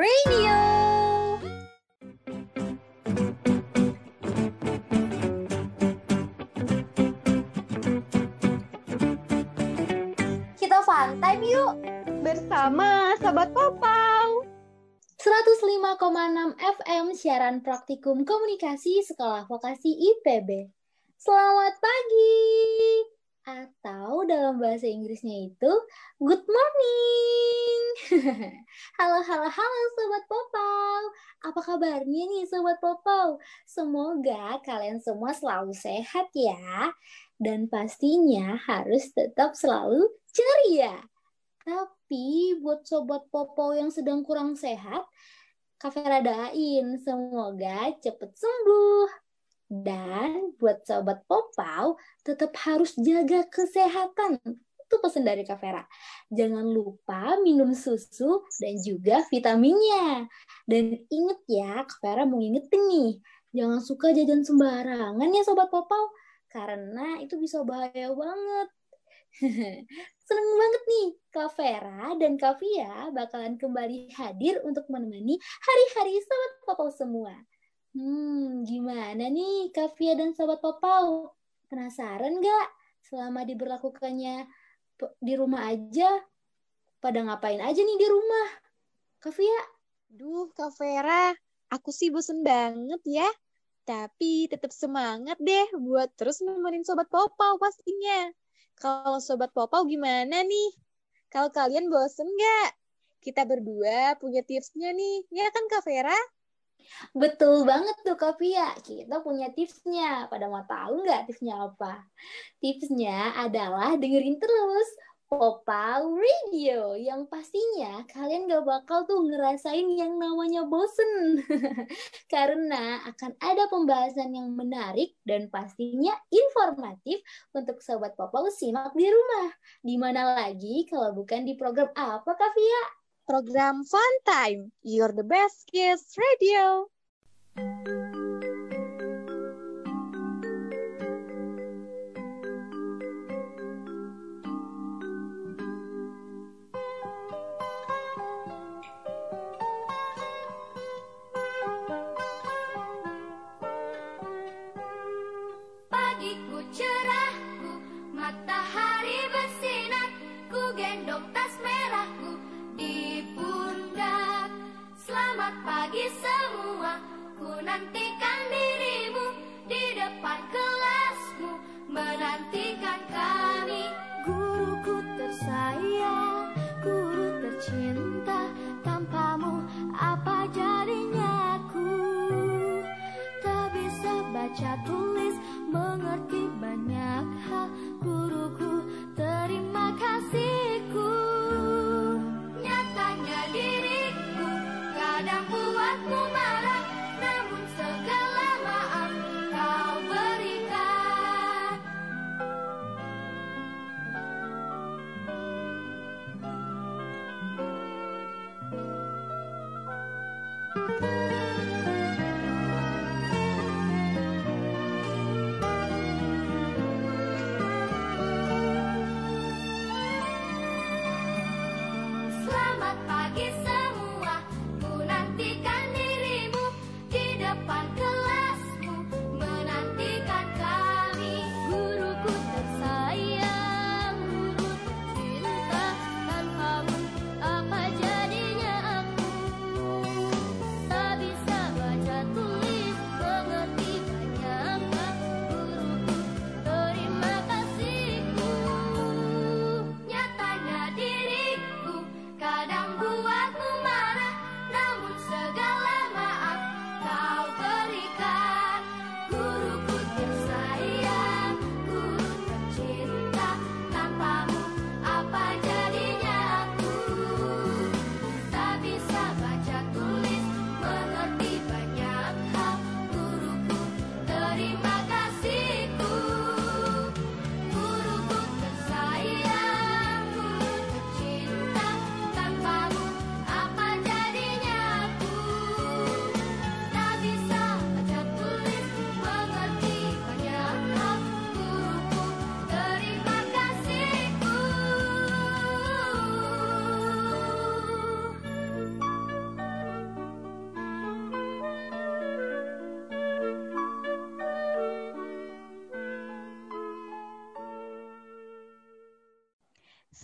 Radio. Kita fun time yuk bersama Sobat Popau. 105,6 FM siaran praktikum komunikasi Sekolah Vokasi IPB. Selamat pagi. Atau dalam bahasa Inggrisnya itu good morning. halo halo halo sobat Popau. Apa kabarnya nih sobat Popau? Semoga kalian semua selalu sehat ya. Dan pastinya harus tetap selalu ceria. Tapi buat sobat Popau yang sedang kurang sehat, Kavera doain semoga cepet sembuh. Dan buat sobat Popau, tetap harus jaga kesehatan. Itu pesan dari Kak Vera. Jangan lupa minum susu dan juga vitaminnya. Dan inget ya, Kak Vera mau ingetin nih, jangan suka jajan sembarangan ya sobat Popau. Karena itu bisa bahaya banget. Seneng banget nih, Kak Vera dan Kak Via bakalan kembali hadir untuk menemani hari-hari sobat Popau semua. Hmm, gimana nih Kavia dan Sobat Popau? Penasaran nggak selama diberlakukannya di rumah aja? Pada ngapain aja nih di rumah? Kavia? Duh, Kak aku sih bosen banget ya. Tapi tetap semangat deh buat terus nemenin Sobat Popau pastinya. Kalau Sobat Popau gimana nih? Kalau kalian bosen nggak? Kita berdua punya tipsnya nih, ya kan Kak? Betul banget tuh Kak Pia. Kita punya tipsnya. Pada mau tahu nggak tipsnya apa? Tipsnya adalah dengerin terus Popau Radio yang pastinya kalian gak bakal tuh ngerasain yang namanya bosen karena akan ada pembahasan yang menarik dan pastinya informatif untuk sobat Popau simak di rumah. Di mana lagi kalau bukan di program apa Kak Fia? Program Fun Time, You're the Best Kids Radio. tulis mengerti banyak.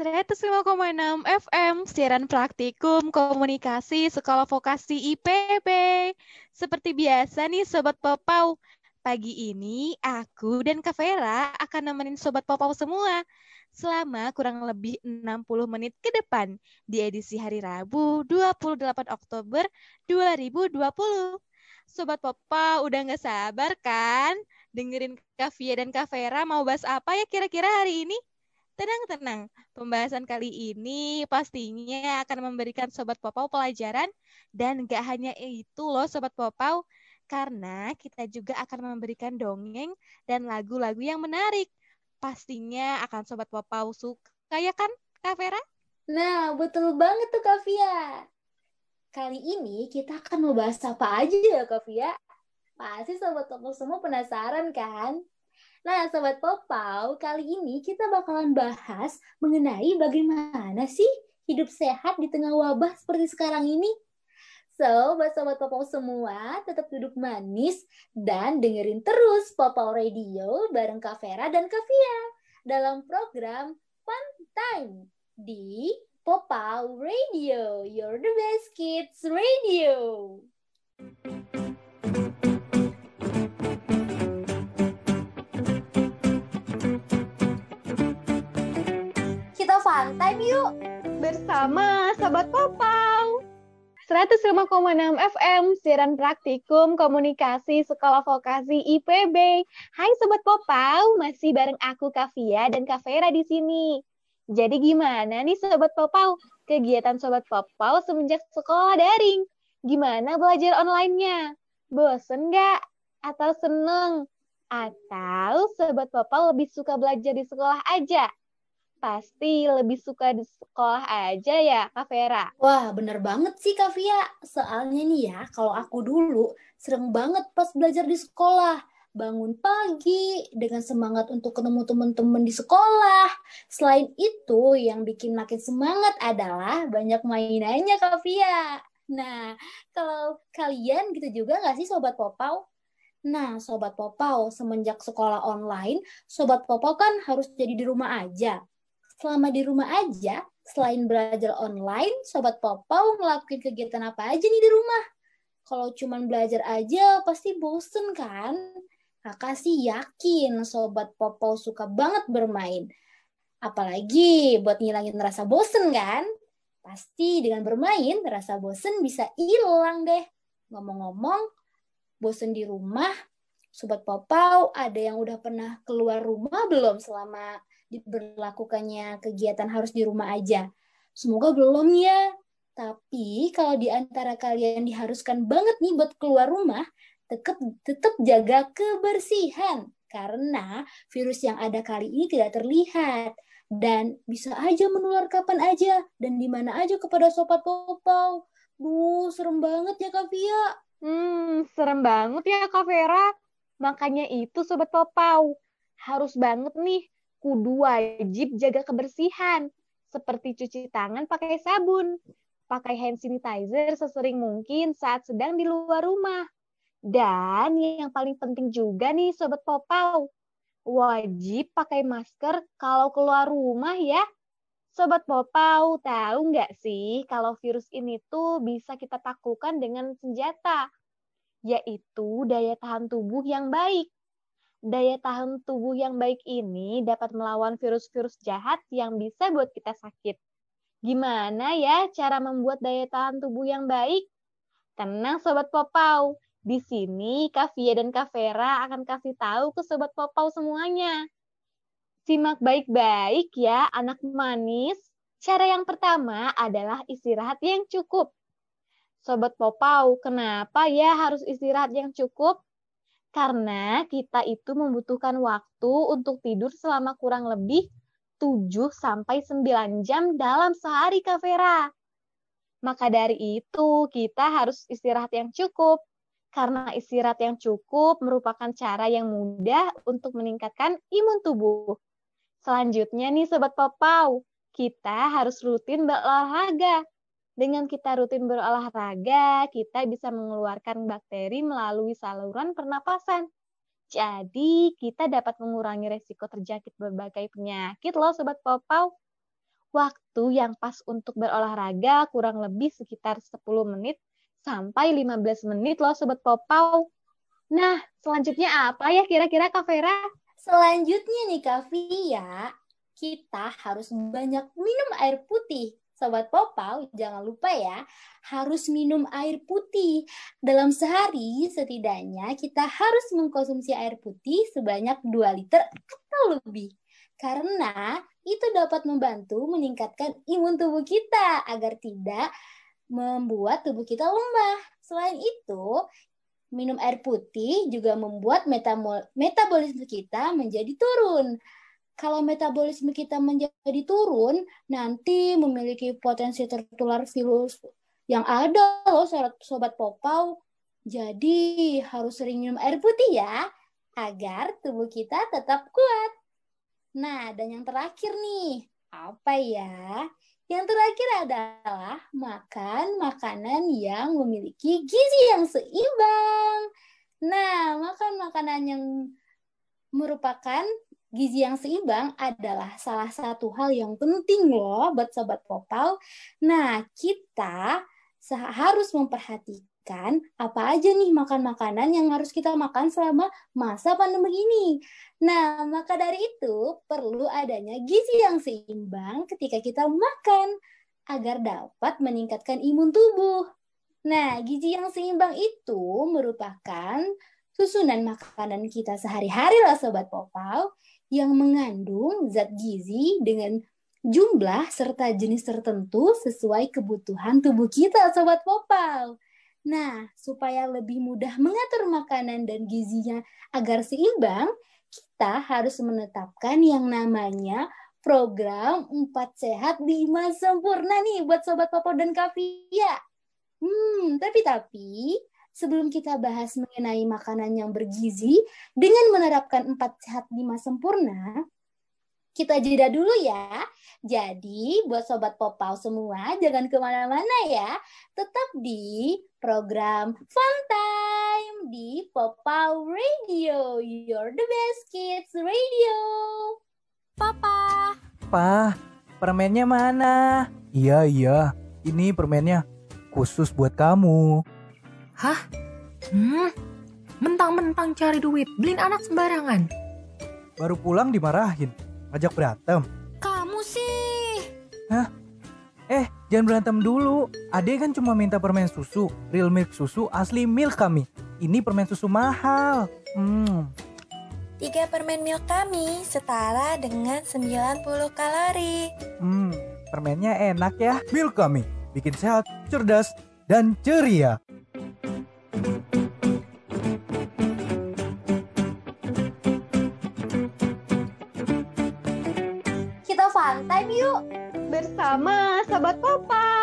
105,6 FM, siaran praktikum komunikasi Sekolah Vokasi IPB. Seperti biasa nih Sobat Popau, pagi ini aku dan Kak Vera akan nemenin Sobat Popau semua selama kurang lebih 60 menit ke depan di edisi hari Rabu 28 Oktober 2020. Sobat Popau udah nggak sabar kan? Dengerin Kak Via dan Kak Vera mau bahas apa ya kira-kira hari ini? Tenang-tenang, pembahasan kali ini pastinya akan memberikan Sobat Popau pelajaran dan gak hanya itu loh Sobat Popau, karena kita juga akan memberikan dongeng dan lagu-lagu yang menarik. Pastinya akan Sobat Popau suka ya kan, Kak Vera? Nah, betul banget tuh Kak Via. Kali ini kita akan membahas apa aja ya Kak Via? Pasti Sobat Popau semua penasaran kan? Nah, Sobat Popau, kali ini kita bakalan bahas mengenai bagaimana sih hidup sehat di tengah wabah seperti sekarang ini. So, buat Sobat Popau semua, tetap duduk manis dan dengerin terus Popau Radio bareng Kak Vera dan Kak Via dalam program Fun Time di Popau Radio, You're the Best Kids Radio. Kita fun time yuk. Bersama Sobat Popau. 105,6 FM, siaran praktikum komunikasi Sekolah Vokasi IPB. Hai Sobat Popau, masih bareng aku Kavia dan Kak Vera di sini. Jadi gimana nih Sobat Popau? Kegiatan Sobat Popau semenjak sekolah daring. Gimana belajar online-nya? Bosen nggak? Atau seneng? Atau Sobat Popau lebih suka belajar di sekolah aja? Pasti lebih suka di sekolah aja ya, Kak Vera? Wah, bener banget sih Kak Via. Soalnya nih ya, kalau aku dulu sering banget pas belajar di sekolah. Bangun pagi dengan semangat untuk ketemu teman-teman di sekolah. Selain itu, yang bikin makin semangat adalah banyak mainannya Kak Via. Nah, kalau kalian gitu juga nggak sih Sobat Popau? Nah, Sobat Popau, semenjak sekolah online, Sobat Popau kan harus jadi di rumah aja selama di rumah aja, selain belajar online, Sobat Popau ngelakuin kegiatan apa aja nih di rumah? Kalau cuman belajar aja, pasti bosen kan? Kakak sih yakin Sobat Popau suka banget bermain. Apalagi buat ngilangin rasa bosen kan? Pasti dengan bermain, rasa bosen bisa hilang deh. Ngomong-ngomong, bosen di rumah, Sobat Popau ada yang udah pernah keluar rumah belum selama diberlakukannya kegiatan harus di rumah aja. Semoga belum ya. Tapi kalau di antara kalian diharuskan banget nih buat keluar rumah, tetap tetap jaga kebersihan karena virus yang ada kali ini tidak terlihat dan bisa aja menular kapan aja dan di mana aja kepada sobat popau. Duh, serem banget ya Kak Via. Hmm, serem banget ya Kak Vera. Makanya itu sobat popau. Harus banget nih kudu wajib jaga kebersihan, seperti cuci tangan pakai sabun, pakai hand sanitizer sesering mungkin saat sedang di luar rumah. Dan yang paling penting juga nih Sobat Popau, wajib pakai masker kalau keluar rumah ya. Sobat Popau, tahu nggak sih kalau virus ini tuh bisa kita taklukkan dengan senjata, yaitu daya tahan tubuh yang baik daya tahan tubuh yang baik ini dapat melawan virus-virus jahat yang bisa buat kita sakit. Gimana ya cara membuat daya tahan tubuh yang baik? Tenang Sobat Popau, di sini Kavia dan Kavera akan kasih tahu ke Sobat Popau semuanya. Simak baik-baik ya anak manis. Cara yang pertama adalah istirahat yang cukup. Sobat Popau, kenapa ya harus istirahat yang cukup? Karena kita itu membutuhkan waktu untuk tidur selama kurang lebih 7 sampai 9 jam dalam sehari, Kak Vera. Maka dari itu, kita harus istirahat yang cukup. Karena istirahat yang cukup merupakan cara yang mudah untuk meningkatkan imun tubuh. Selanjutnya nih Sobat Popau, kita harus rutin berolahraga dengan kita rutin berolahraga, kita bisa mengeluarkan bakteri melalui saluran pernapasan. Jadi, kita dapat mengurangi resiko terjangkit berbagai penyakit loh Sobat Popau. waktu yang pas untuk berolahraga kurang lebih sekitar 10 menit sampai 15 menit loh Sobat Popau. Nah, selanjutnya apa ya kira-kira Kak Vera? Selanjutnya nih Kak Via, kita harus banyak minum air putih. Sobat Popau, jangan lupa ya, harus minum air putih. Dalam sehari, setidaknya kita harus mengkonsumsi air putih sebanyak 2 liter atau lebih. Karena itu dapat membantu meningkatkan imun tubuh kita agar tidak membuat tubuh kita lemah. Selain itu, minum air putih juga membuat metabolisme kita menjadi turun. Kalau metabolisme kita menjadi turun, nanti memiliki potensi tertular virus yang ada loh sobat popau. Jadi harus sering minum air putih ya, agar tubuh kita tetap kuat. Nah, dan yang terakhir nih, apa ya? Yang terakhir adalah makan makanan yang memiliki gizi yang seimbang. Nah, makan makanan yang merupakan gizi yang seimbang adalah salah satu hal yang penting loh buat sobat popal. Nah, kita harus memperhatikan kan apa aja nih makan makanan yang harus kita makan selama masa pandemi ini. Nah, maka dari itu perlu adanya gizi yang seimbang ketika kita makan agar dapat meningkatkan imun tubuh. Nah, gizi yang seimbang itu merupakan susunan makanan kita sehari-hari lah Sobat Popal yang mengandung zat gizi dengan jumlah serta jenis tertentu sesuai kebutuhan tubuh kita Sobat Popal. Nah, supaya lebih mudah mengatur makanan dan gizinya agar seimbang, kita harus menetapkan yang namanya program 4 sehat 5 sempurna nih buat Sobat Popo dan Kavia. Hmm, tapi-tapi sebelum kita bahas mengenai makanan yang bergizi dengan menerapkan 4 sehat 5 sempurna, kita jeda dulu ya. Jadi buat Sobat Popau semua jangan ke mana-mana ya. Tetap di program Fun Time di Popau Radio. You're the best kids radio. Papa. Pa, permennya mana? Iya, iya. Ini permennya khusus buat kamu. Hah? Hmm, mentang-mentang cari duit, beliin anak sembarangan. Baru pulang dimarahin ngajak berantem? Kamu sih. Hah? Eh, jangan berantem dulu. Ade kan cuma minta permen susu, real milk susu asli milk kami. Ini permen susu mahal. Hmm. Tiga permen milk kami setara dengan 90 kalori. Hmm, permennya enak ya. Milk kami bikin sehat, cerdas, dan ceria. Time yuk bersama Sobat Popau.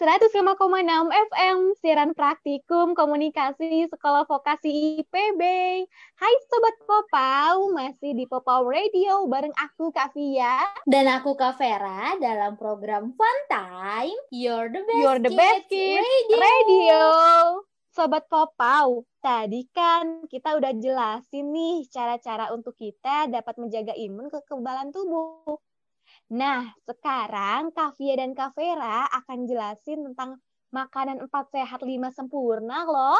105,6 FM, siaran praktikum komunikasi Sekolah Vokasi IPB. Hai Sobat Popau, masih di Popau Radio bareng aku Kak Via. Dan aku Kak Vera dalam program Fun Time, You're the Best, You're the best kids, radio. radio. Sobat Popau, tadi kan kita udah jelasin nih cara-cara untuk kita dapat menjaga imun kekebalan tubuh. Nah, sekarang Kavia dan Kavera akan jelasin tentang makanan 4 sehat 5 sempurna loh.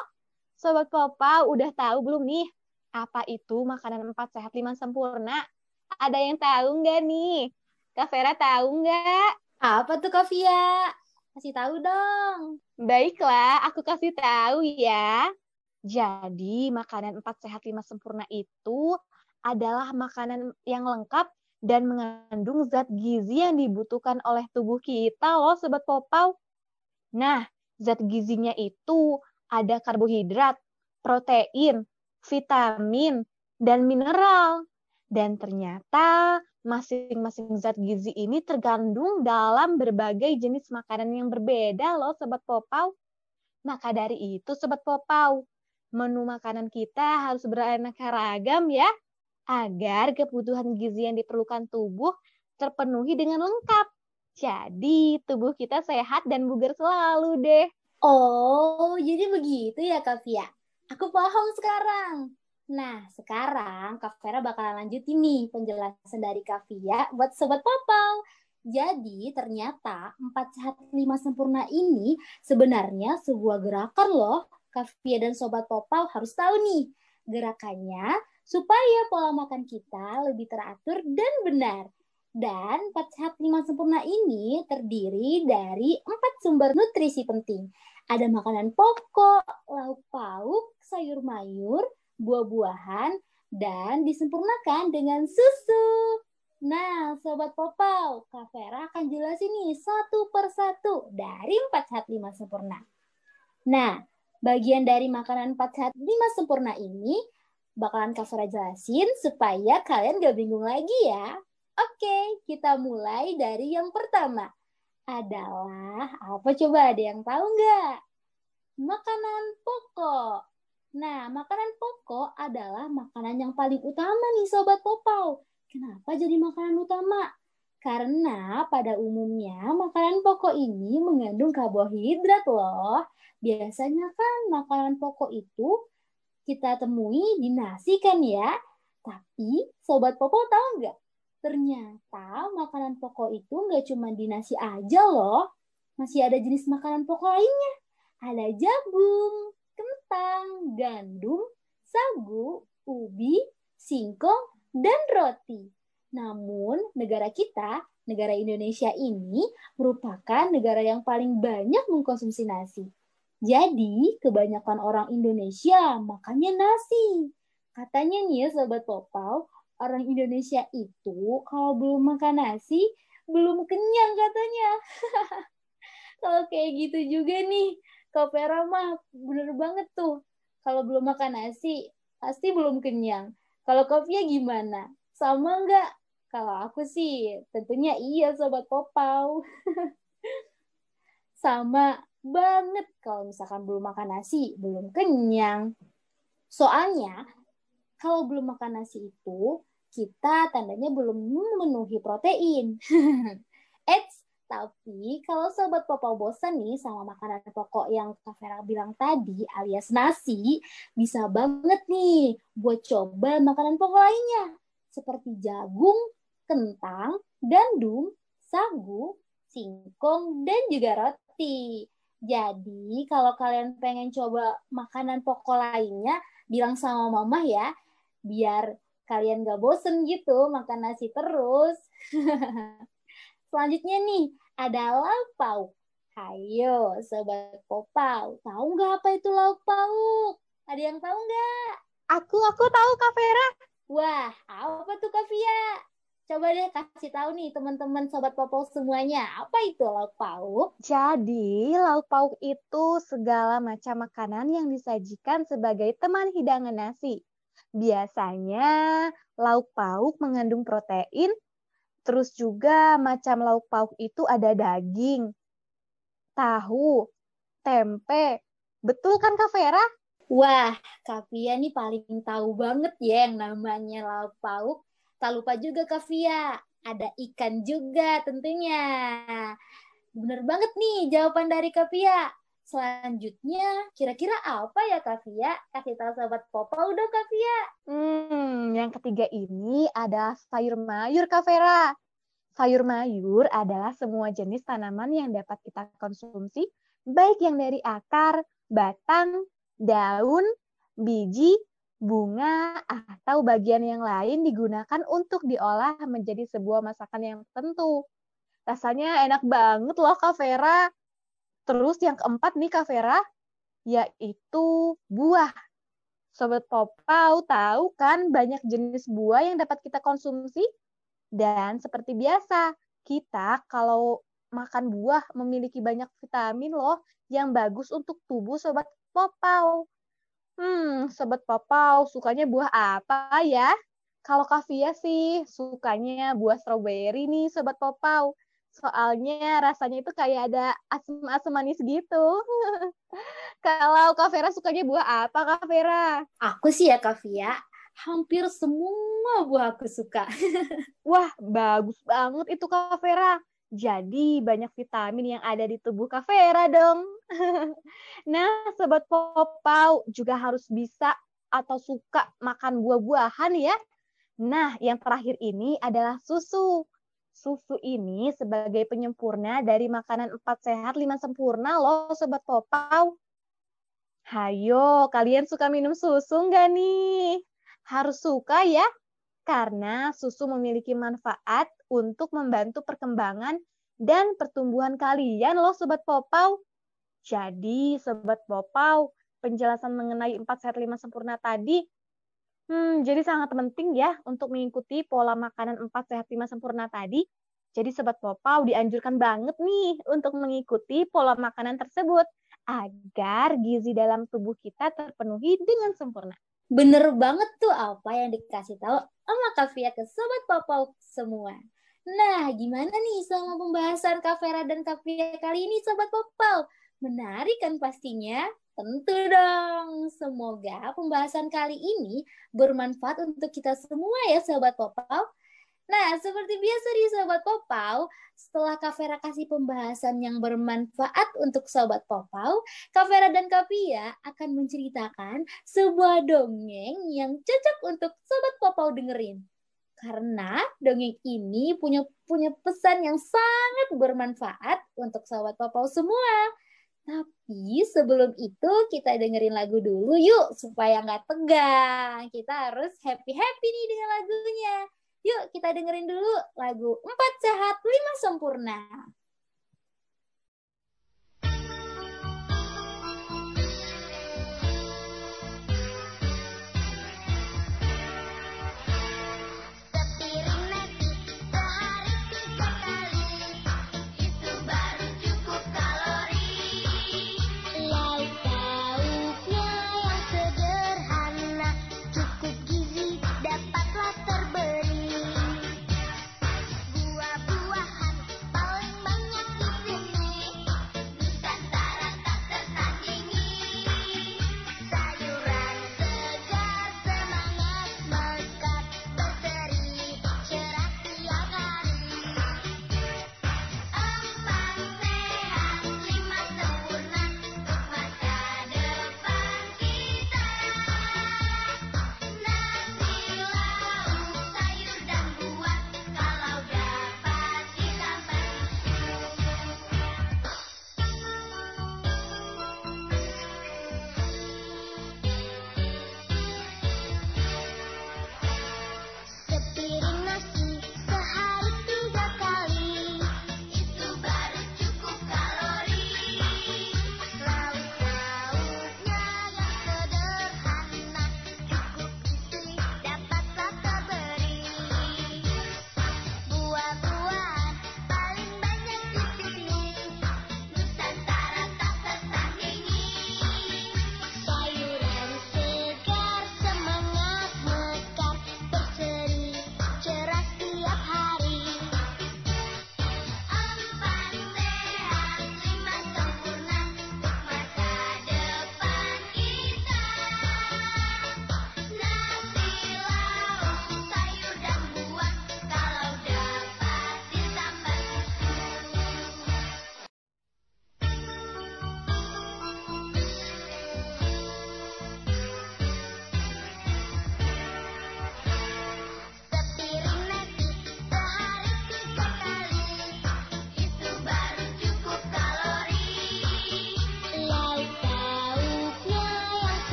Sobat Popa udah tahu belum nih apa itu makanan 4 sehat 5 sempurna? Ada yang tahu nggak nih? Kavera tahu nggak? Apa tuh Kavia? Kasih tahu dong. Baiklah, aku kasih tahu ya. Jadi, makanan 4 sehat 5 sempurna itu adalah makanan yang lengkap dan mengandung zat gizi yang dibutuhkan oleh tubuh kita loh Sobat Popau. Nah, zat gizinya itu ada karbohidrat, protein, vitamin, dan mineral. Dan ternyata masing-masing zat gizi ini tergandung dalam berbagai jenis makanan yang berbeda loh Sobat Popau. Maka dari itu Sobat Popau, menu makanan kita harus beraneka ragam ya agar kebutuhan gizi yang diperlukan tubuh terpenuhi dengan lengkap. Jadi tubuh kita sehat dan bugar selalu deh. Oh, jadi begitu ya Kak Fia. Aku paham sekarang. Nah, sekarang Kak Vera bakalan lanjutin nih penjelasan dari Kak Fia buat Sobat Popol. Jadi ternyata empat sehat lima sempurna ini sebenarnya sebuah gerakan loh. Kavia dan Sobat Popal harus tahu nih. Gerakannya supaya pola makan kita lebih teratur dan benar. Dan empat sehat lima sempurna ini terdiri dari empat sumber nutrisi penting. Ada makanan pokok, lauk pauk, sayur mayur, buah-buahan, dan disempurnakan dengan susu. Nah, Sobat Popau, Kak Vera akan jelasin nih satu persatu dari 4 sehat 5 sempurna. Nah, bagian dari makanan 4 sehat 5 sempurna ini bakalan Kak jelasin supaya kalian gak bingung lagi ya. Oke, kita mulai dari yang pertama. Adalah, apa coba ada yang tahu nggak? Makanan pokok. Nah, makanan pokok adalah makanan yang paling utama nih Sobat Popau Kenapa jadi makanan utama? Karena pada umumnya makanan pokok ini mengandung karbohidrat loh. Biasanya kan makanan pokok itu kita temui di nasi kan ya. Tapi Sobat Popo tahu nggak? Ternyata makanan pokok itu nggak cuma di nasi aja loh. Masih ada jenis makanan pokok lainnya. Ada jagung, kentang, gandum, sagu, ubi, singkong, dan roti. Namun, negara kita, negara Indonesia ini merupakan negara yang paling banyak mengkonsumsi nasi. Jadi, kebanyakan orang Indonesia makannya nasi. Katanya nih ya, Sobat Popau, orang Indonesia itu kalau belum makan nasi, belum kenyang katanya. kalau kayak gitu juga nih, Kak Vera mah bener banget tuh. Kalau belum makan nasi, pasti belum kenyang. Kalau Kofia gimana? Sama nggak? Kalau aku sih tentunya iya Sobat Popau. Sama banget kalau misalkan belum makan nasi, belum kenyang. Soalnya kalau belum makan nasi itu, kita tandanya belum memenuhi protein. Eits, tapi kalau sobat popau bosan nih sama makanan pokok yang Kak Vera bilang tadi alias nasi, bisa banget nih buat coba makanan pokok lainnya. Seperti jagung, kentang, gandum, sagu, singkong, dan juga roti. Jadi kalau kalian pengen coba makanan pokok lainnya, bilang sama mama ya, biar kalian gak bosen gitu makan nasi terus. Selanjutnya nih, ada lauk pauk. Hayo, sobat popau, tahu nggak apa itu lauk pauk? Ada yang tahu nggak? Aku, aku tahu Kak Vera. Wah, apa tuh Kak Via? Coba deh kasih tahu nih teman-teman sobat popau semuanya, apa itu lauk pauk? Jadi, lauk pauk itu segala macam makanan yang disajikan sebagai teman hidangan nasi. Biasanya, lauk pauk mengandung protein, Terus juga macam lauk pauk itu ada daging, tahu, tempe. Betul kan Kak Vera? Wah, Kak Fia nih paling tahu banget ya yang namanya lauk pauk. Tak lupa juga Kak Fia, ada ikan juga tentunya. Bener banget nih jawaban dari Kak Fia. Selanjutnya, kira-kira apa ya Kak Fia? Kasih tahu Sobat Popo udah Kak Fia. Hmm, yang ketiga ini ada sayur mayur Kak Vera. Sayur mayur adalah semua jenis tanaman yang dapat kita konsumsi, baik yang dari akar, batang, daun, biji, bunga, atau bagian yang lain digunakan untuk diolah menjadi sebuah masakan yang tentu. Rasanya enak banget loh Kak Vera. Terus yang keempat nih Kak Vera, yaitu buah. Sobat Popau tahu kan banyak jenis buah yang dapat kita konsumsi? Dan seperti biasa, kita kalau makan buah memiliki banyak vitamin loh yang bagus untuk tubuh Sobat Popau. Hmm, Sobat Popau sukanya buah apa ya? Kalau Kavia sih sukanya buah stroberi nih Sobat Popau. Soalnya rasanya itu kayak ada asam-asam manis gitu. Kalau Kak Vera sukanya buah apa Kak Vera? Aku sih ya Kak Via, hampir semua buah aku suka. Wah, bagus banget itu Kak Vera. Jadi banyak vitamin yang ada di tubuh Kak Vera dong. nah, Sobat Popau juga harus bisa atau suka makan buah-buahan ya. Nah, yang terakhir ini adalah susu. Susu ini sebagai penyempurna dari makanan empat sehat lima sempurna loh Sobat Popau. Hayo, kalian suka minum susu nggak nih? Harus suka ya, karena susu memiliki manfaat untuk membantu perkembangan dan pertumbuhan kalian loh Sobat Popau. Jadi Sobat Popau, penjelasan mengenai empat sehat lima sempurna tadi Hmm, jadi sangat penting ya untuk mengikuti pola makanan 4 sehat 5 sempurna tadi. Jadi Sobat Popau dianjurkan banget nih untuk mengikuti pola makanan tersebut agar gizi dalam tubuh kita terpenuhi dengan sempurna. Bener banget tuh apa yang dikasih tahu sama Kavia ke Sobat Popau semua. Nah, gimana nih sama pembahasan Kavera dan Kavia kali ini Sobat Popau? Menarik kan pastinya? Tentu dong. Semoga pembahasan kali ini bermanfaat untuk kita semua ya Sobat Popau. Nah, seperti biasa di Sobat Popau, setelah Kavera kasih pembahasan yang bermanfaat untuk Sobat Popau, Kavera dan Kapia akan menceritakan sebuah dongeng yang cocok untuk Sobat Popau dengerin. Karena dongeng ini punya punya pesan yang sangat bermanfaat untuk Sobat Popau semua. Tapi sebelum itu kita dengerin lagu dulu yuk supaya nggak tegang. Kita harus happy-happy nih dengan lagunya. Yuk kita dengerin dulu lagu Empat Sehat Lima Sempurna.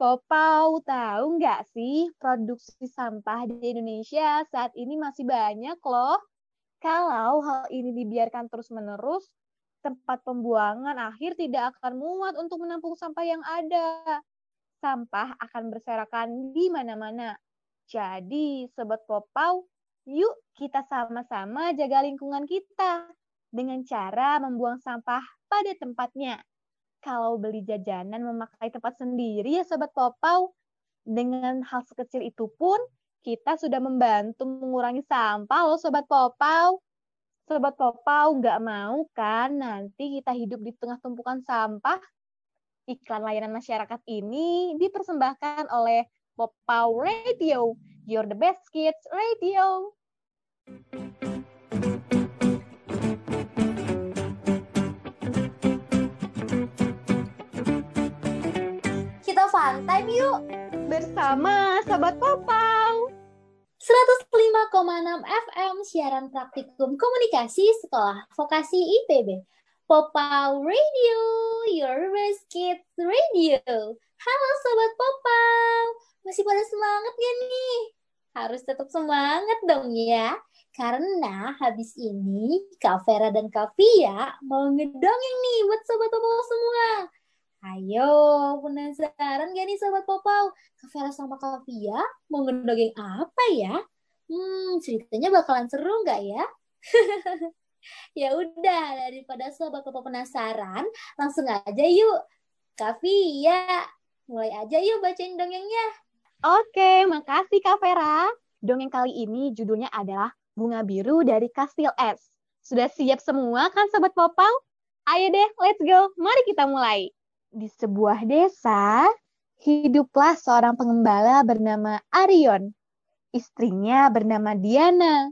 Popau, tahu nggak sih produksi sampah di Indonesia saat ini masih banyak loh. Kalau hal ini dibiarkan terus-menerus, tempat pembuangan akhir tidak akan muat untuk menampung sampah yang ada. Sampah akan berserakan di mana-mana. Jadi, Sobat Popau, yuk kita sama-sama jaga lingkungan kita dengan cara membuang sampah pada tempatnya. Kalau beli jajanan memakai tempat sendiri ya Sobat Popau, dengan hal sekecil itu pun kita sudah membantu mengurangi sampah loh Sobat Popau. Sobat Popau nggak mau kan nanti kita hidup di tengah tumpukan sampah? Iklan layanan masyarakat ini dipersembahkan oleh Popau Radio. You're the best kids radio. Kita fun time yuk. Bersama Sobat Popau. 105,6 FM siaran praktikum komunikasi sekolah vokasi IPB. Popau Radio, your best kids radio. Halo Sobat Popau, masih pada semangat gak nih? Harus tetap semangat dong ya. Karena habis ini Kak Vera dan Kak Via mau ngedongeng nih buat Sobat Popau semua. Ayo, penasaran gak nih Sobat Popau? Kak Vera sama Kak Via mau ngedongeng apa ya? Hmm, ceritanya bakalan seru nggak ya? ya udah, daripada Sobat Popau penasaran, langsung aja yuk. Kak Via, mulai aja yuk bacain dongengnya. Oke, makasih Kak Vera. Dongeng kali ini judulnya adalah Bunga Biru dari Kastil S. Sudah siap semua kan Sobat Popau? Ayo deh, let's go. Mari kita mulai. Di sebuah desa, hiduplah seorang pengembala bernama Arion. Istrinya bernama Diana.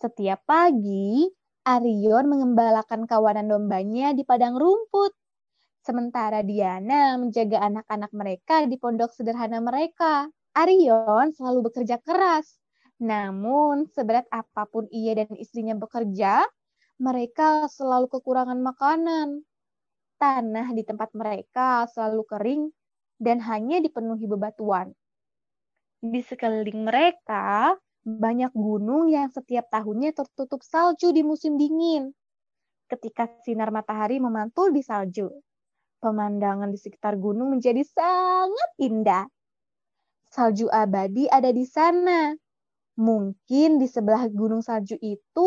Setiap pagi, Arion mengembalakan kawanan dombanya di padang rumput. Sementara Diana menjaga anak-anak mereka di pondok sederhana mereka. Arion selalu bekerja keras. Namun, seberat apa pun ia dan istrinya bekerja, mereka selalu kekurangan makanan. Tanah di tempat mereka selalu kering dan hanya dipenuhi bebatuan. Di sekeliling mereka, banyak gunung yang setiap tahunnya tertutup salju di musim dingin. Ketika sinar matahari memantul di salju, pemandangan di sekitar gunung menjadi sangat indah. Salju abadi ada di sana. Mungkin di sebelah gunung salju itu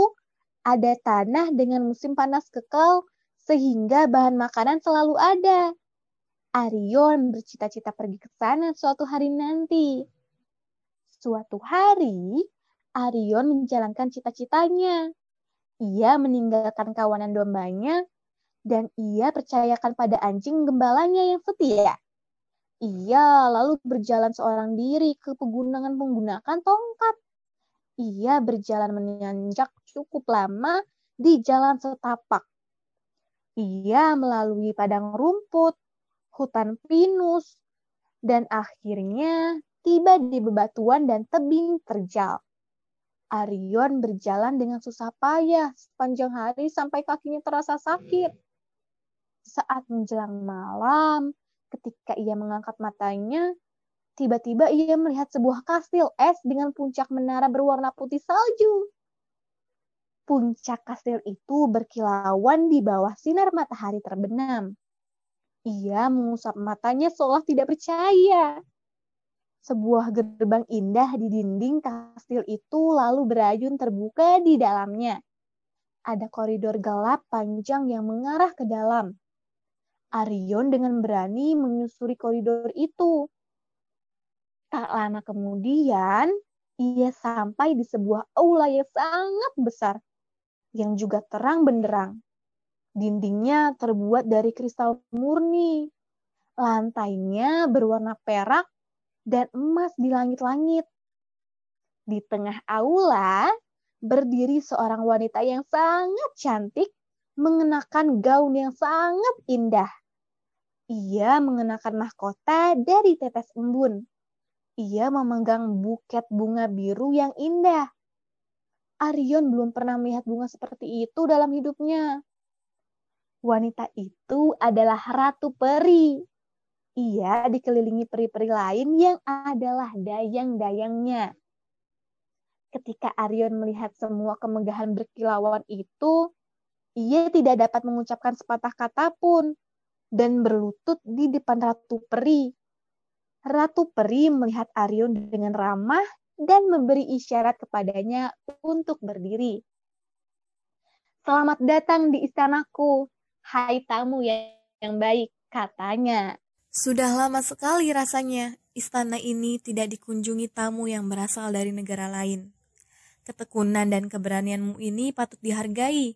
ada tanah dengan musim panas kekal sehingga bahan makanan selalu ada. Arion bercita-cita pergi ke sana suatu hari nanti. Suatu hari, Arion menjalankan cita-citanya. Ia meninggalkan kawanan dombanya dan ia percayakan pada anjing gembalanya yang setia. Ia lalu berjalan seorang diri ke pegunungan menggunakan tongkat. Ia berjalan menanjak cukup lama di jalan setapak. Ia melalui padang rumput, hutan pinus, dan akhirnya tiba di bebatuan dan tebing terjal. Arion berjalan dengan susah payah sepanjang hari sampai kakinya terasa sakit. Saat menjelang malam, ketika ia mengangkat matanya, tiba-tiba ia melihat sebuah kastil es dengan puncak menara berwarna putih salju. Puncak kastil itu berkilauan di bawah sinar matahari terbenam. Ia mengusap matanya seolah tidak percaya. Sebuah gerbang indah di dinding kastil itu lalu berayun terbuka di dalamnya. Ada koridor gelap panjang yang mengarah ke dalam. Arion dengan berani menyusuri koridor itu. Tak lama kemudian, ia sampai di sebuah aula yang sangat besar, yang juga terang benderang. Dindingnya terbuat dari kristal murni. Lantainya berwarna perak dan emas di langit-langit. Di tengah aula berdiri seorang wanita yang sangat cantik mengenakan gaun yang sangat indah. Ia mengenakan mahkota dari tetes embun. Ia memegang buket bunga biru yang indah. Arion belum pernah melihat bunga seperti itu dalam hidupnya. Wanita itu adalah Ratu Peri. Ia dikelilingi peri-peri lain yang adalah dayang-dayangnya. Ketika Arion melihat semua kemegahan berkilauan itu, ia tidak dapat mengucapkan sepatah kata pun dan berlutut di depan Ratu Peri. Ratu Peri melihat Arion dengan ramah dan memberi isyarat kepadanya untuk berdiri. Selamat datang di istanaku, hai tamu yang baik, katanya. Sudah lama sekali rasanya istana ini tidak dikunjungi tamu yang berasal dari negara lain. Ketekunan dan keberanianmu ini patut dihargai.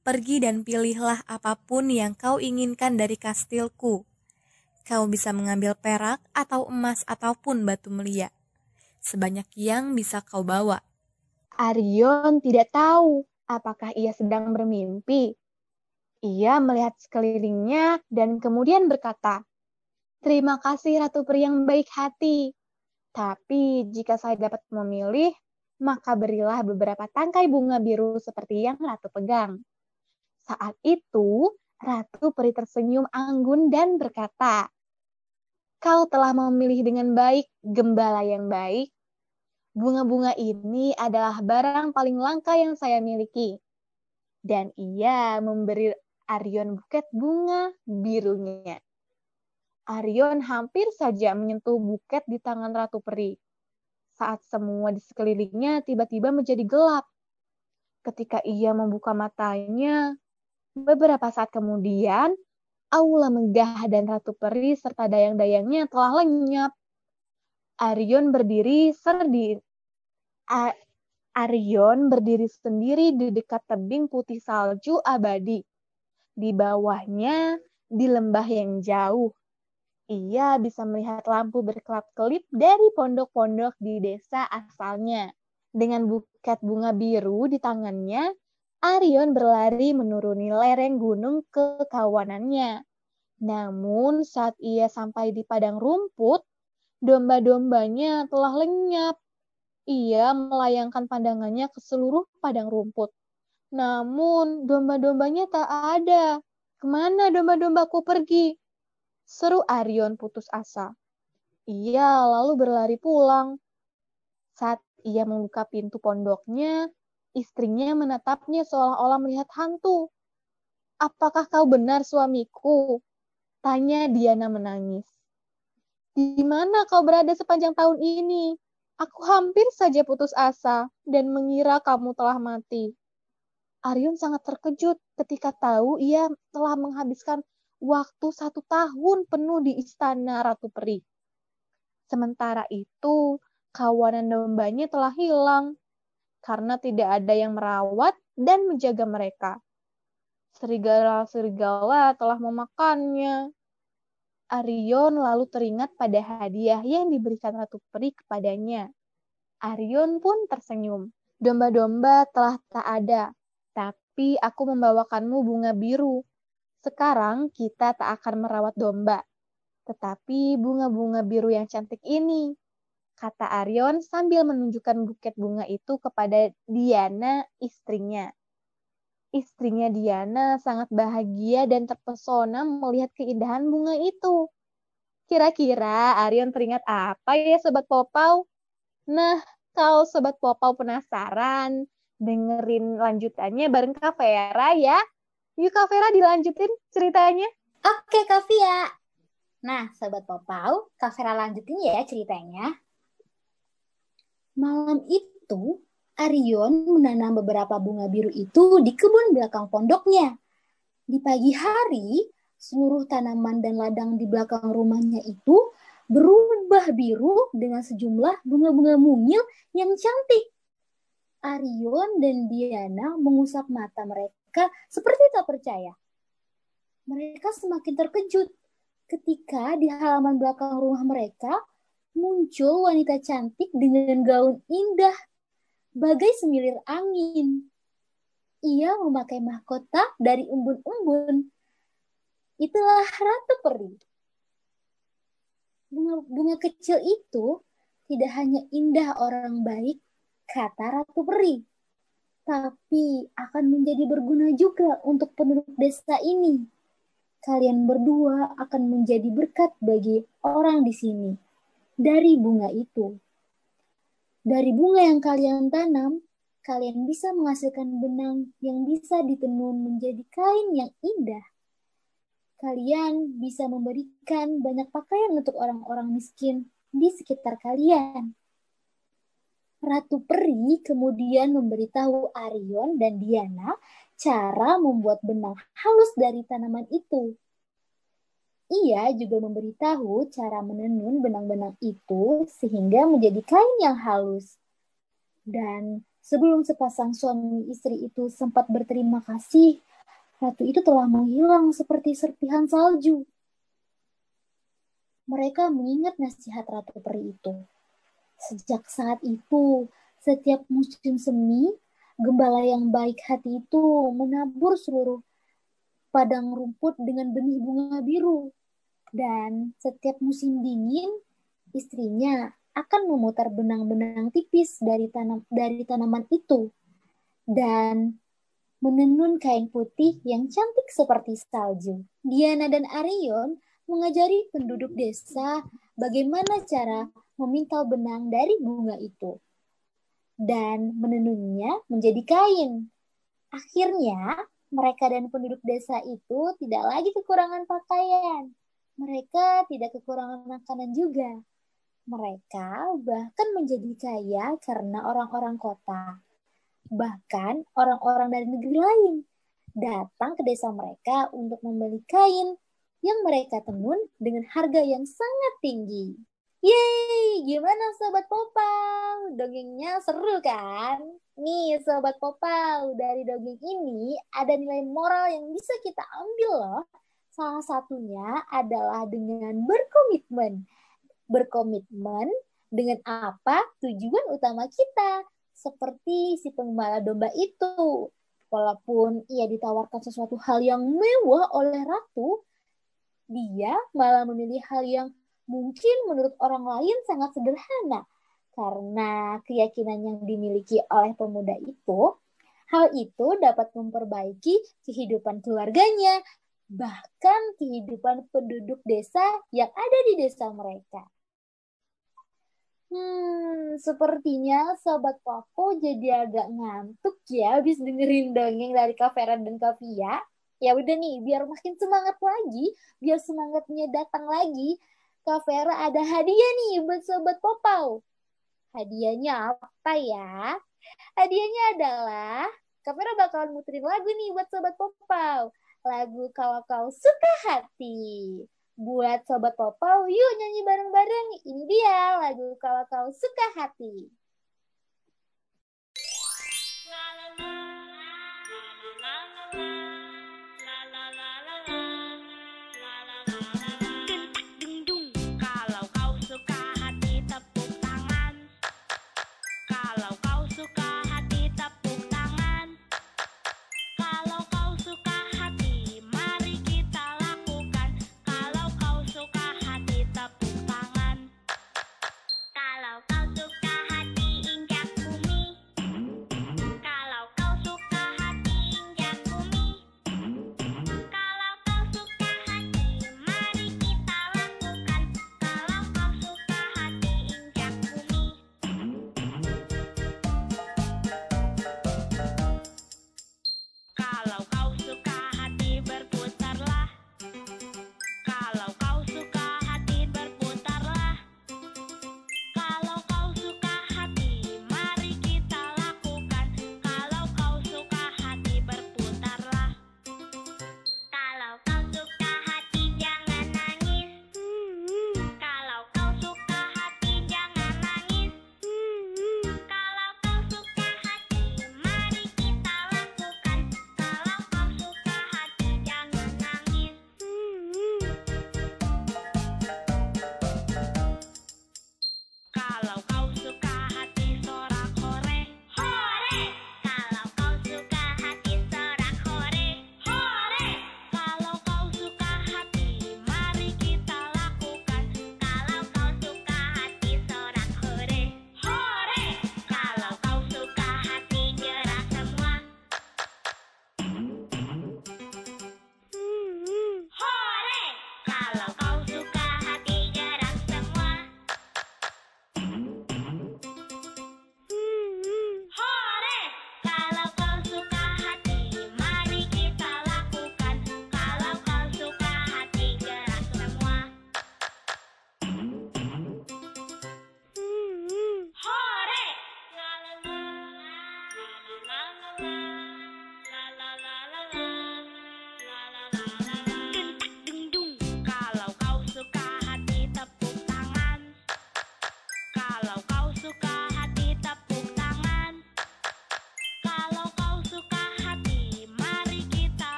Pergi dan pilihlah apa pun yang kau inginkan dari kastilku. Kau bisa mengambil perak atau emas ataupun batu melia. Sebanyak yang bisa kau bawa. Arion tidak tahu apakah ia sedang bermimpi ia melihat sekelilingnya dan kemudian berkata, Terima kasih Ratu Peri yang baik hati. Tapi jika saya dapat memilih, maka berilah beberapa tangkai bunga biru seperti yang Ratu pegang. Saat itu, Ratu Peri tersenyum anggun dan berkata, Kau telah memilih dengan baik gembala yang baik. Bunga-bunga ini adalah barang paling langka yang saya miliki. Dan ia memberi Arion buket bunga birunya. Arion hampir saja menyentuh buket di tangan Ratu Peri. Saat semua di sekelilingnya tiba-tiba menjadi gelap. Ketika ia membuka matanya, beberapa saat kemudian, aula megah dan Ratu Peri serta dayang-dayangnya telah lenyap. Arion berdiri serdi Arion berdiri sendiri di dekat tebing putih salju abadi di bawahnya, di lembah yang jauh, ia bisa melihat lampu berkelap-kelip dari pondok-pondok di desa asalnya. Dengan buket bunga biru di tangannya, Arion berlari menuruni lereng gunung ke kawanannya. Namun saat ia sampai di padang rumput, domba-dombanya telah lenyap. Ia melayangkan pandangannya ke seluruh padang rumput. Namun domba-dombanya tak ada. Ke mana domba-dombaku pergi? Seru Arion putus asa. Ia lalu berlari pulang. Saat ia membuka pintu pondoknya, istrinya menatapnya seolah-olah melihat hantu. Apakah kau benar suamiku? Tanya Diana menangis. Di mana kau berada sepanjang tahun ini? Aku hampir saja putus asa dan mengira kamu telah mati. Arion sangat terkejut ketika tahu ia telah menghabiskan waktu satu tahun penuh di istana Ratu Peri. Sementara itu, kawanan dombanya telah hilang karena tidak ada yang merawat dan menjaga mereka. Serigala-serigala telah memakannya. Arion lalu teringat pada hadiah yang diberikan Ratu Peri kepadanya. Arion pun tersenyum. Domba-domba telah tak ada, tapi aku membawakanmu bunga biru. Sekarang kita tak akan merawat domba, tetapi bunga-bunga biru yang cantik ini, kata Arion sambil menunjukkan buket bunga itu kepada Diana, istrinya. Istrinya Diana sangat bahagia dan terpesona melihat keindahan bunga itu. Kira-kira Arion teringat apa ya Sobat Popau? Nah, kalau Sobat Popau penasaran, dengerin lanjutannya bareng Kak Vera ya. Yuk Kak Vera dilanjutin ceritanya. Oke Kak Via. Nah, Sobat Popau, Kak Vera lanjutin ya ceritanya. Malam itu, Arion menanam beberapa bunga biru itu di kebun belakang pondoknya. Di pagi hari, seluruh tanaman dan ladang di belakang rumahnya itu berubah biru dengan sejumlah bunga-bunga mungil yang cantik. Arion dan Diana mengusap mata mereka seperti tak percaya. Mereka semakin terkejut ketika di halaman belakang rumah mereka muncul wanita cantik dengan gaun indah bagai semilir angin. Ia memakai mahkota dari embun-embun. Itulah Ratu Peri. Bunga-bunga kecil itu tidak hanya indah orang baik, kata Ratu Peri. tapi akan menjadi berguna juga untuk penduduk desa ini. Kalian berdua akan menjadi berkat bagi orang di sini dari bunga itu. Dari bunga yang kalian tanam, kalian bisa menghasilkan benang yang bisa ditenun menjadi kain yang indah. Kalian bisa memberikan banyak pakaian untuk orang-orang miskin di sekitar kalian. Ratu Peri kemudian memberitahu Arion dan Diana cara membuat benang halus dari tanaman itu. Ia juga memberitahu cara menenun benang-benang itu sehingga menjadi kain yang halus. Dan sebelum sepasang suami istri itu sempat berterima kasih, ratu itu telah menghilang seperti serpihan salju. Mereka mengingat nasihat ratu peri itu. Sejak saat itu, setiap musim semi, gembala yang baik hati itu menabur seluruh padang rumput dengan benih bunga biru. Dan setiap musim dingin, istrinya akan memutar benang-benang tipis dari tanam dari tanaman itu dan menenun kain putih yang cantik seperti salju. Diana dan Arion mengajari penduduk desa bagaimana cara memintal benang dari bunga itu dan menenunnya menjadi kain. Akhirnya, mereka dan penduduk desa itu tidak lagi kekurangan pakaian. Mereka tidak kekurangan makanan juga. Mereka bahkan menjadi kaya karena orang-orang kota. Bahkan orang-orang dari negeri lain datang ke desa mereka untuk membeli kain yang mereka tenun dengan harga yang sangat tinggi. Yeay, gimana Sobat Popau? Dongengnya seru kan? Nih Sobat Popau, dari dongeng ini ada nilai moral yang bisa kita ambil loh. Salah satunya adalah dengan berkomitmen. Berkomitmen dengan apa tujuan utama kita. Seperti si pengembala domba itu. Walaupun ia ditawarkan sesuatu hal yang mewah oleh ratu, dia malah memilih hal yang mungkin menurut orang lain sangat sederhana karena keyakinan yang dimiliki oleh pemuda itu, hal itu dapat memperbaiki kehidupan keluarganya, bahkan kehidupan penduduk desa yang ada di desa mereka. Hmm, sepertinya Sobat Popo jadi agak ngantuk ya habis dengerin dongeng dari Kavera dan Kavia. Ya udah nih, biar makin semangat lagi, biar semangatnya datang lagi, Kak Vera ada hadiah nih buat Sobat Popau. Hadiahnya apa ya? Hadiahnya adalah Kak Vera bakalan muterin lagu nih buat Sobat Popau. Lagu Kalau Kau Suka Hati. Buat Sobat Popau, yuk nyanyi bareng-bareng. Ini dia lagu Kalau Kau Suka Hati. La, la,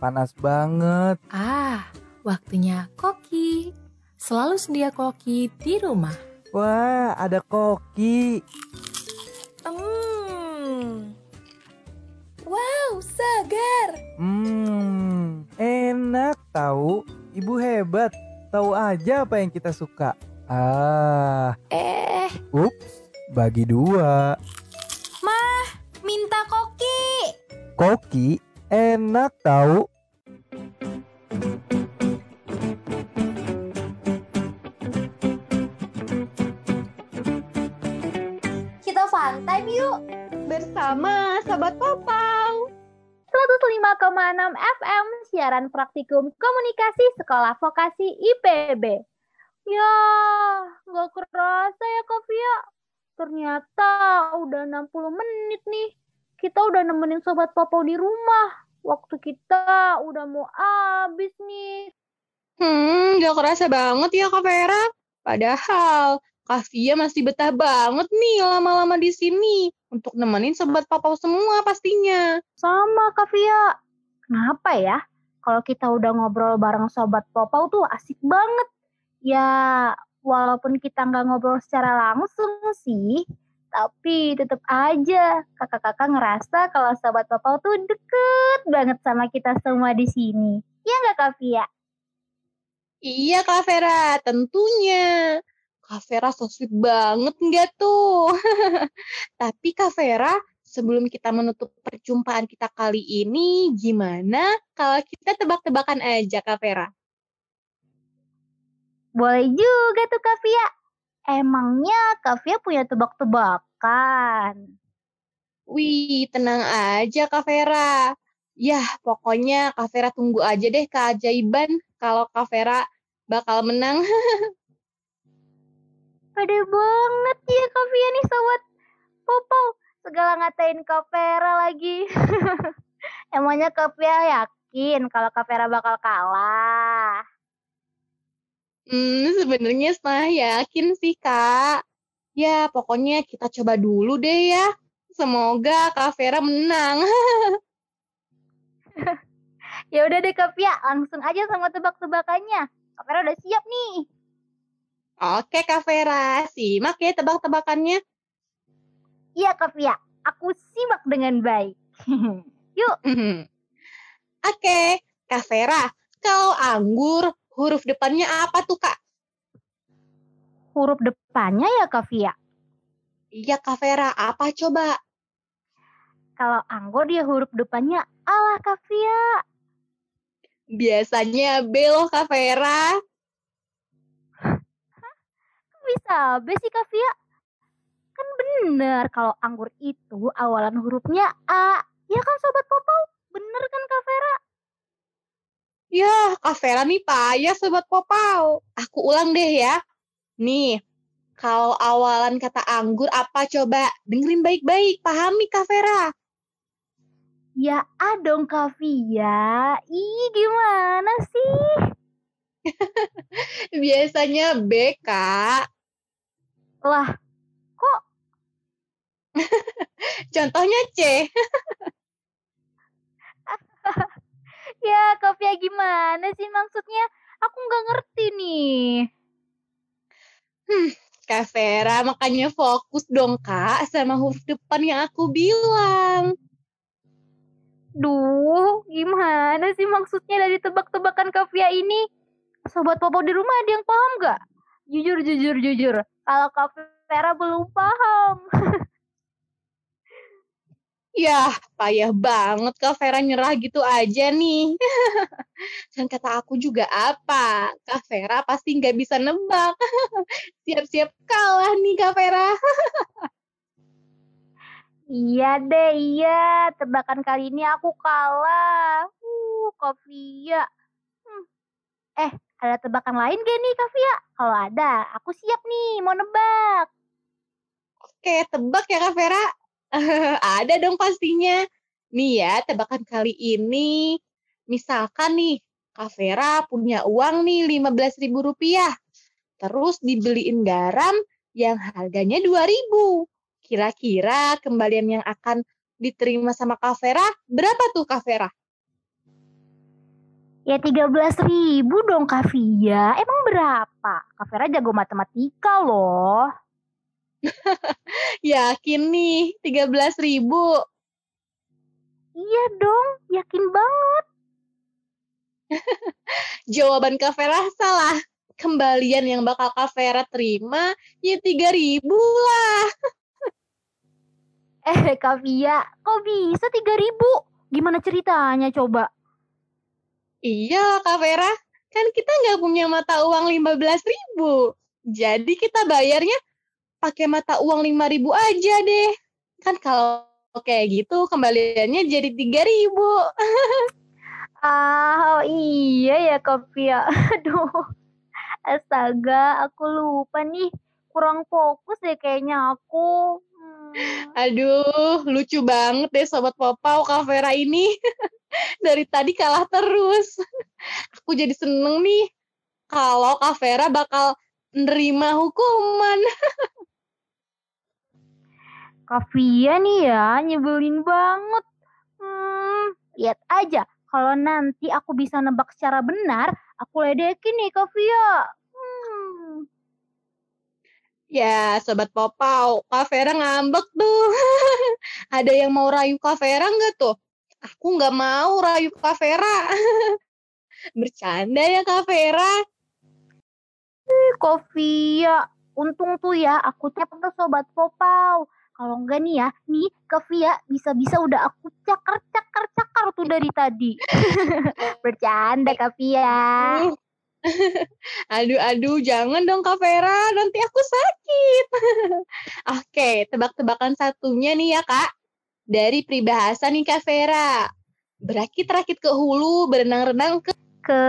panas banget. Ah, waktunya koki. Selalu sedia koki di rumah. Wah, ada koki. Hmm. Wow, segar. Hmm, enak tahu. Ibu hebat. Tahu aja apa yang kita suka. Ah, Eh, ups, bagi dua. minta koki. Koki enak tahu. Siaran praktikum komunikasi sekolah vokasi IPB. Ya, nggak kerasa ya Kak Via. Ternyata udah 60 menit nih. Kita udah nemenin Sobat Popau di rumah. Waktu kita udah mau habis nih. Hmm, gak kerasa banget ya Kak Vera. Padahal Kak Via masih betah banget nih lama-lama di sini untuk nemenin sobat papau semua pastinya. Sama Kak Via. Kenapa ya? Kalau kita udah ngobrol bareng Sobat Popau tuh asik banget. Ya, walaupun kita nggak ngobrol secara langsung sih, tapi tetap aja kakak-kakak ngerasa kalau Sobat Popau tuh deket banget sama kita semua di sini. Iya nggak Kak Via? Iya Kak Vera, tentunya. Kak Vera so sweet banget nggak tuh? Tapi Kak Vera, sebelum kita menutup perjumpaan kita kali ini, gimana kalau kita tebak-tebakan aja Kak Vera? Boleh juga tuh Kak Via. Emangnya Kak Via punya tebak-tebakan? Wih, tenang aja Kak Vera. Yah, pokoknya Kak Vera tunggu aja deh keajaiban kalau Kak Vera bakal menang. Pede banget ya Kak Via nih sobat Popau. Segala ngatain Kak Vera lagi. Emangnya Kak Vera yakin kalau Kak Vera bakal kalah? Hmm, sebenarnya saya yakin sih, Kak. Ya, pokoknya kita coba dulu deh ya. Semoga Kak Vera menang. Ya udah deh Kak Pia, langsung aja sama tebak-tebakannya. Kak Vera udah siap nih. Oke, Kak Vera. Simak ya tebak-tebakannya. Iya Kak aku simak dengan baik. Oke, Kak Vera. Kalau anggur, huruf depannya apa tuh, Kak? Huruf depannya ya Kak. Iya, Kak Vera. Apa coba? Kalau anggur dia huruf depannya Allah Kak. Biasanya B loh, Kak Vera. Bisa B sih Kak? Kan bener kalau anggur itu awalan hurufnya A. Ya kan Sobat Popau? Bener kan Kak Vera? Ya, Kak Vera nih payah Sobat Popau. Aku ulang deh ya. Nih, kalau awalan kata anggur apa coba? Dengerin baik-baik, pahami Kak Vera. Ya A dong Kak Pia. Ih gimana sih? Biasanya B, Kak. Lah, Contohnya C. ya Kak Pia gimana sih maksudnya? Aku nggak ngerti nih. Kak Vera, makanya fokus dong, Kak, sama huruf depan yang aku bilang. Duh, gimana sih maksudnya dari tebak-tebakan Kak Pia ini? Sobat Popo di rumah ada yang paham nggak? Jujur, jujur, jujur. Kalau Kak Vera belum paham. Yah, payah banget Kak Vera nyerah gitu aja nih. kan kata aku juga apa? Kak Vera pasti nggak bisa nebak. Siap-siap kalah nih Kak Vera. Iya deh, iya. Tebakan kali ini aku kalah. Uh, Kak. Hmm. Eh, ada tebakan lain gak nih Kak Pia? Kalau ada, aku siap nih mau nebak. Oke, tebak ya Kak Vera? Ada dong pastinya. Nih ya, tebakan kali ini. Misalkan nih, Kak Vera punya uang nih 15 ribu rupiah. Terus dibeliin garam yang harganya 2 ribu. Kira-kira kembalian yang akan diterima sama Kak Vera berapa tuh Kak Vera? Ya 13 ribu dong Kak Via. Emang berapa? Kak Vera jago matematika loh. Yakin nih, 13 ribu. Iya dong, yakin banget. Jawaban Kak Vera salah. Kembalian yang bakal Kak Vera terima ya 3 ribu lah. Eh Kak Via, kok bisa 3 ribu? Gimana ceritanya coba? Iya Kak Vera, kan kita nggak punya mata uang 15 ribu. Jadi kita bayarnya pakai mata uang 5 ribu aja deh. Kan kalau kayak gitu kembaliannya jadi 3 ribu. Ah, oh iya ya Kak Via. Aduh, astaga, aku lupa nih. Kurang fokus deh kayaknya aku. Hmm. Aduh, lucu banget deh Sobat Popau Kak Vera ini. Dari tadi kalah terus. Aku jadi seneng nih kalau Kak Vera bakal nerima hukuman. Kak Via nih ya, nyebelin banget. Hmm, lihat aja, kalau nanti aku bisa nebak secara benar, aku ledekin nih Kak Via. Hmm. Ya, Sobat Popau, Kak Vera ngambek tuh. Ada yang mau rayu Kak Vera nggak tuh? Aku nggak mau rayu Kak Vera. Bercanda ya Kak Vera. Ih, Kak Via, untung tuh ya aku tap ke Sobat Popau. Kalau enggak nih ya, nih Via bisa-bisa udah aku cakar-cakar-cakar tuh dari tadi. Bercanda Kak Via. Aduh, aduh, jangan dong Kak Vera, nanti aku sakit. Oke, tebak-tebakan satunya nih ya Kak. Dari peribahasa nih Kak Vera. Berakit-rakit ke hulu, berenang-renang ke... Ke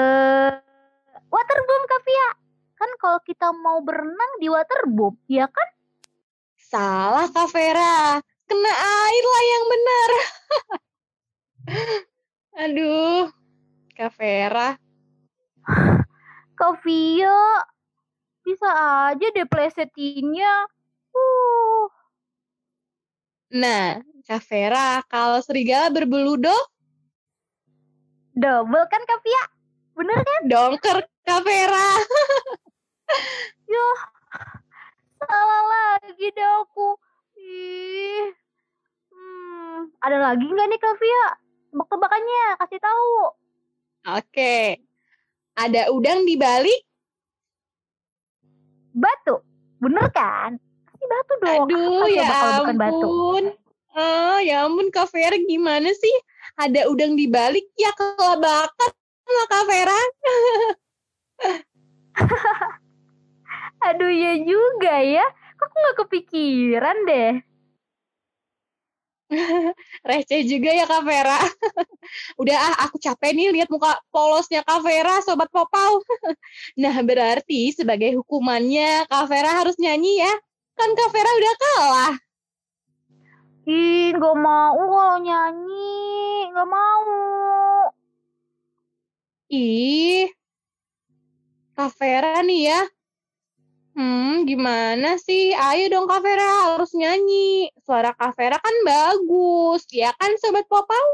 waterboom Kak Via. Kan kalau kita mau berenang di waterboom, ya kan? Salah Kak Vera. kena air lah yang benar. Aduh, Kak Vera. Kak Via, bisa aja deh plesetinnya. Uh, Nah, Kak Vera, kalau serigala berbeludo, double kan Kak Via? Bener kan? dongker Kak Vera. Yo, salah lagi deh aku. Ih. Hmm, ada lagi nggak nih Kak Via? Tebak-tebakannya, kasih tahu. Oke. Ada udang di balik. Batu, bener kan? Kasih batu dong. Aduh, ya kalau bukan batu? ampun. Oh, ya ampun Kak Vera gimana sih? Ada udang di balik ya kelabakan lah Kak Vera. Aduh ya juga ya. Kok aku nggak kepikiran deh. Receh juga ya Kak Vera. Udah ah, aku capek nih lihat muka polosnya Kak Vera, Sobat Popau. Nah, berarti sebagai hukumannya Kak Vera harus nyanyi ya. Kan Kak Vera udah kalah. Ih, nggak mau kalau nyanyi. Nggak mau. Ih, Kak Vera nih ya. Hmm, gimana sih? Ayo dong Kak Vera harus nyanyi. Suara Kak Vera kan bagus, ya kan Sobat Popau?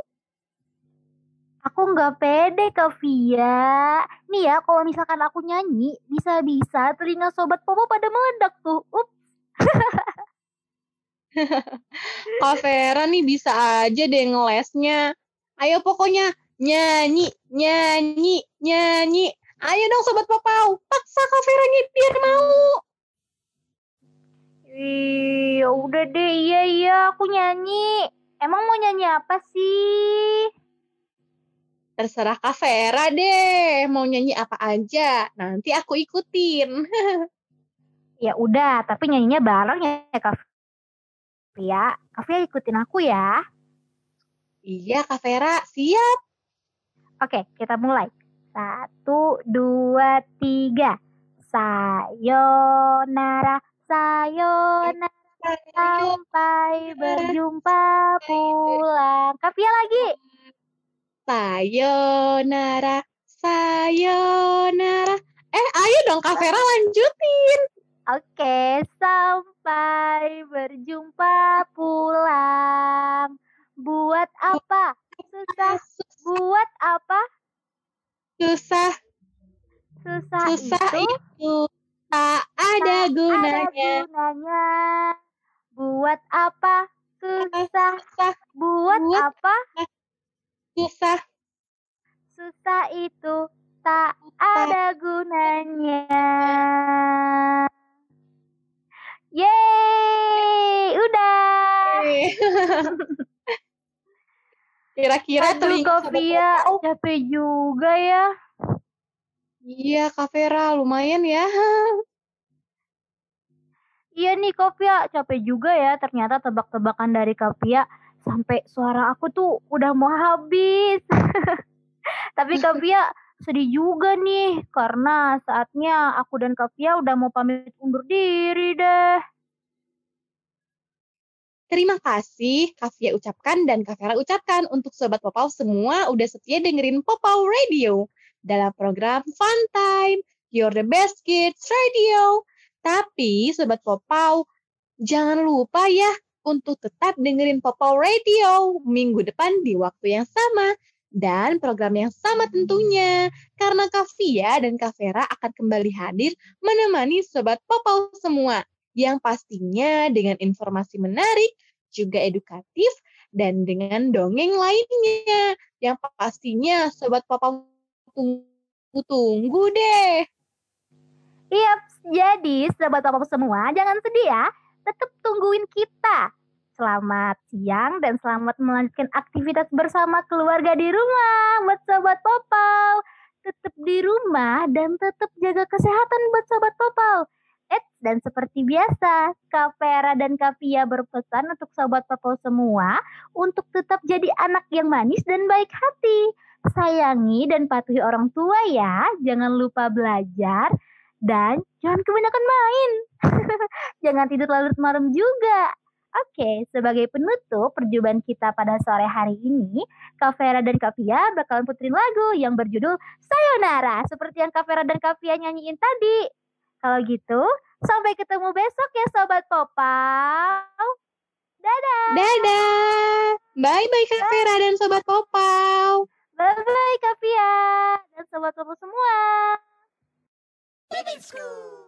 Aku nggak pede, Kak Via. Nih ya, kalau misalkan aku nyanyi, bisa-bisa telinga sobat Popo pada meledak tuh. Up. Kak Vera nih bisa aja deh ngelesnya. Ayo pokoknya nyanyi, nyanyi, nyanyi. Ayo dong Sobat Popau, paksa Kak Vera biar mau. Ih, ya udah deh, iya iya, aku nyanyi. Emang mau nyanyi apa sih? Terserah Kak Vera deh, mau nyanyi apa aja. Nanti aku ikutin. Ya udah, tapi nyanyinya bareng ya, Kak Via. Kak Via ikutin aku ya. Iya Kak Vera, siap. Oke, kita mulai. Satu, dua, tiga. Sayonara, sayonara, sampai berjumpa pulang. Kak Via lagi. Sayonara, sayonara. Eh, ayo dong Kak Vera lanjutin. Oke, sampai berjumpa pulang. Buat apa? Susah. Buat apa? Susah, Susah, susah itu itu tak ada gunanya. ada gunanya. Buat apa? Susah. Susah, Buat Buat apa? susah. Susah itu tak ada gunanya. Yeay, udah. Kira-kira Aduh, Sobat Via, Popau- capek juga ya. Iya, Kak Vera, lumayan ya. Iya nih Kopia, capek juga ya ternyata tebak-tebakan dari Kopia sampai suara aku tuh udah mau habis. Tapi Kopia sedih juga nih karena saatnya aku dan Kopia udah mau pamit undur diri deh. Terima kasih Kak Via ucapkan dan Kak Vera ucapkan untuk Sobat Popau semua udah setia dengerin Popau Radio dalam program Fun Time, You're the Best Kids Radio. Tapi Sobat Popau, jangan lupa ya untuk tetap dengerin Popau Radio minggu depan di waktu yang sama dan program yang sama tentunya. Karena Kak Via dan Kak Vera akan kembali hadir menemani Sobat Popau semua yang pastinya dengan informasi menarik, juga edukatif, dan dengan dongeng lainnya yang pastinya Sobat Papa tunggu-tunggu deh. Iya, jadi sahabat apa semua jangan sedih ya, tetap tungguin kita. Selamat siang dan selamat melanjutkan aktivitas bersama keluarga di rumah buat sobat Popal. Tetap di rumah dan tetap jaga kesehatan buat sobat Popal. Eits, dan seperti biasa, Kavera dan Kafia berpesan untuk Sobat Papo semua untuk tetap jadi anak yang manis dan baik hati. Sayangi dan patuhi orang tua ya, jangan lupa belajar, dan jangan kebanyakan main. jangan tidur larut malam juga. Oke, sebagai penutup perjumpaan kita pada sore hari ini, Kavera dan Kafia bakalan puterin lagu yang berjudul Sayonara, seperti yang Kavera dan Kafia nyanyiin tadi. Kalau gitu, sampai ketemu besok ya Sobat Popau. Dadah. Dadah. Bye-bye Kak Vera dan Sobat Popau. Bye-bye Kak Pia dan Sobat Popau semua. Living School.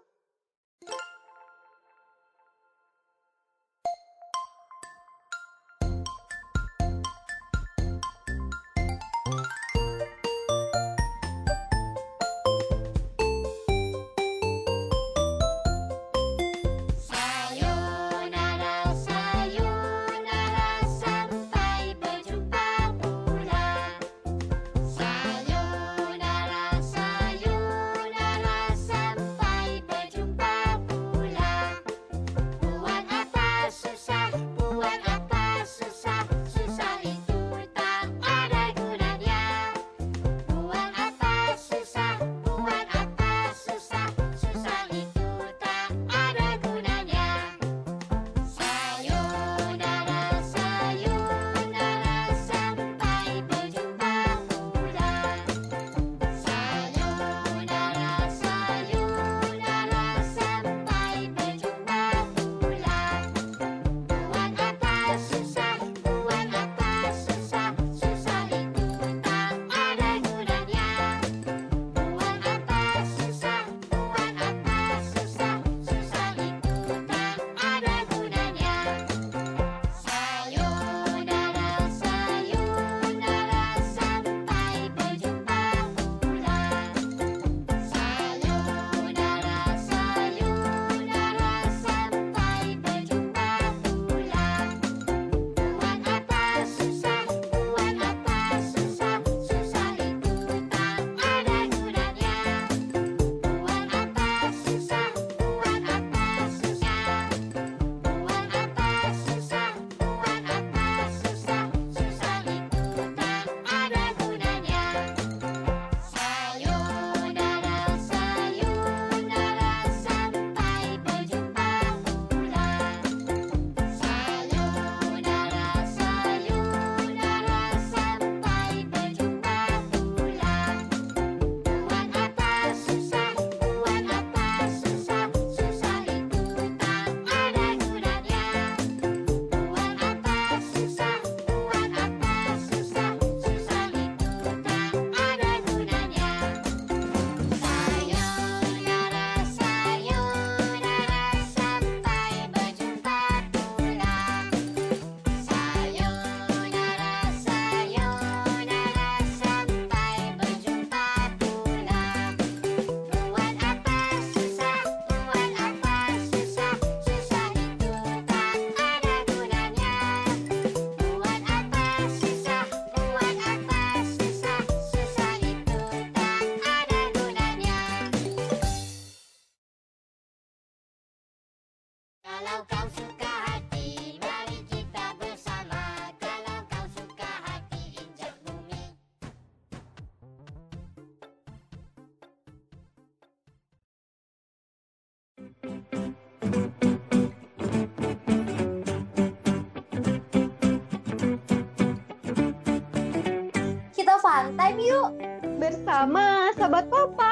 pantai yuk bersama sahabat papa.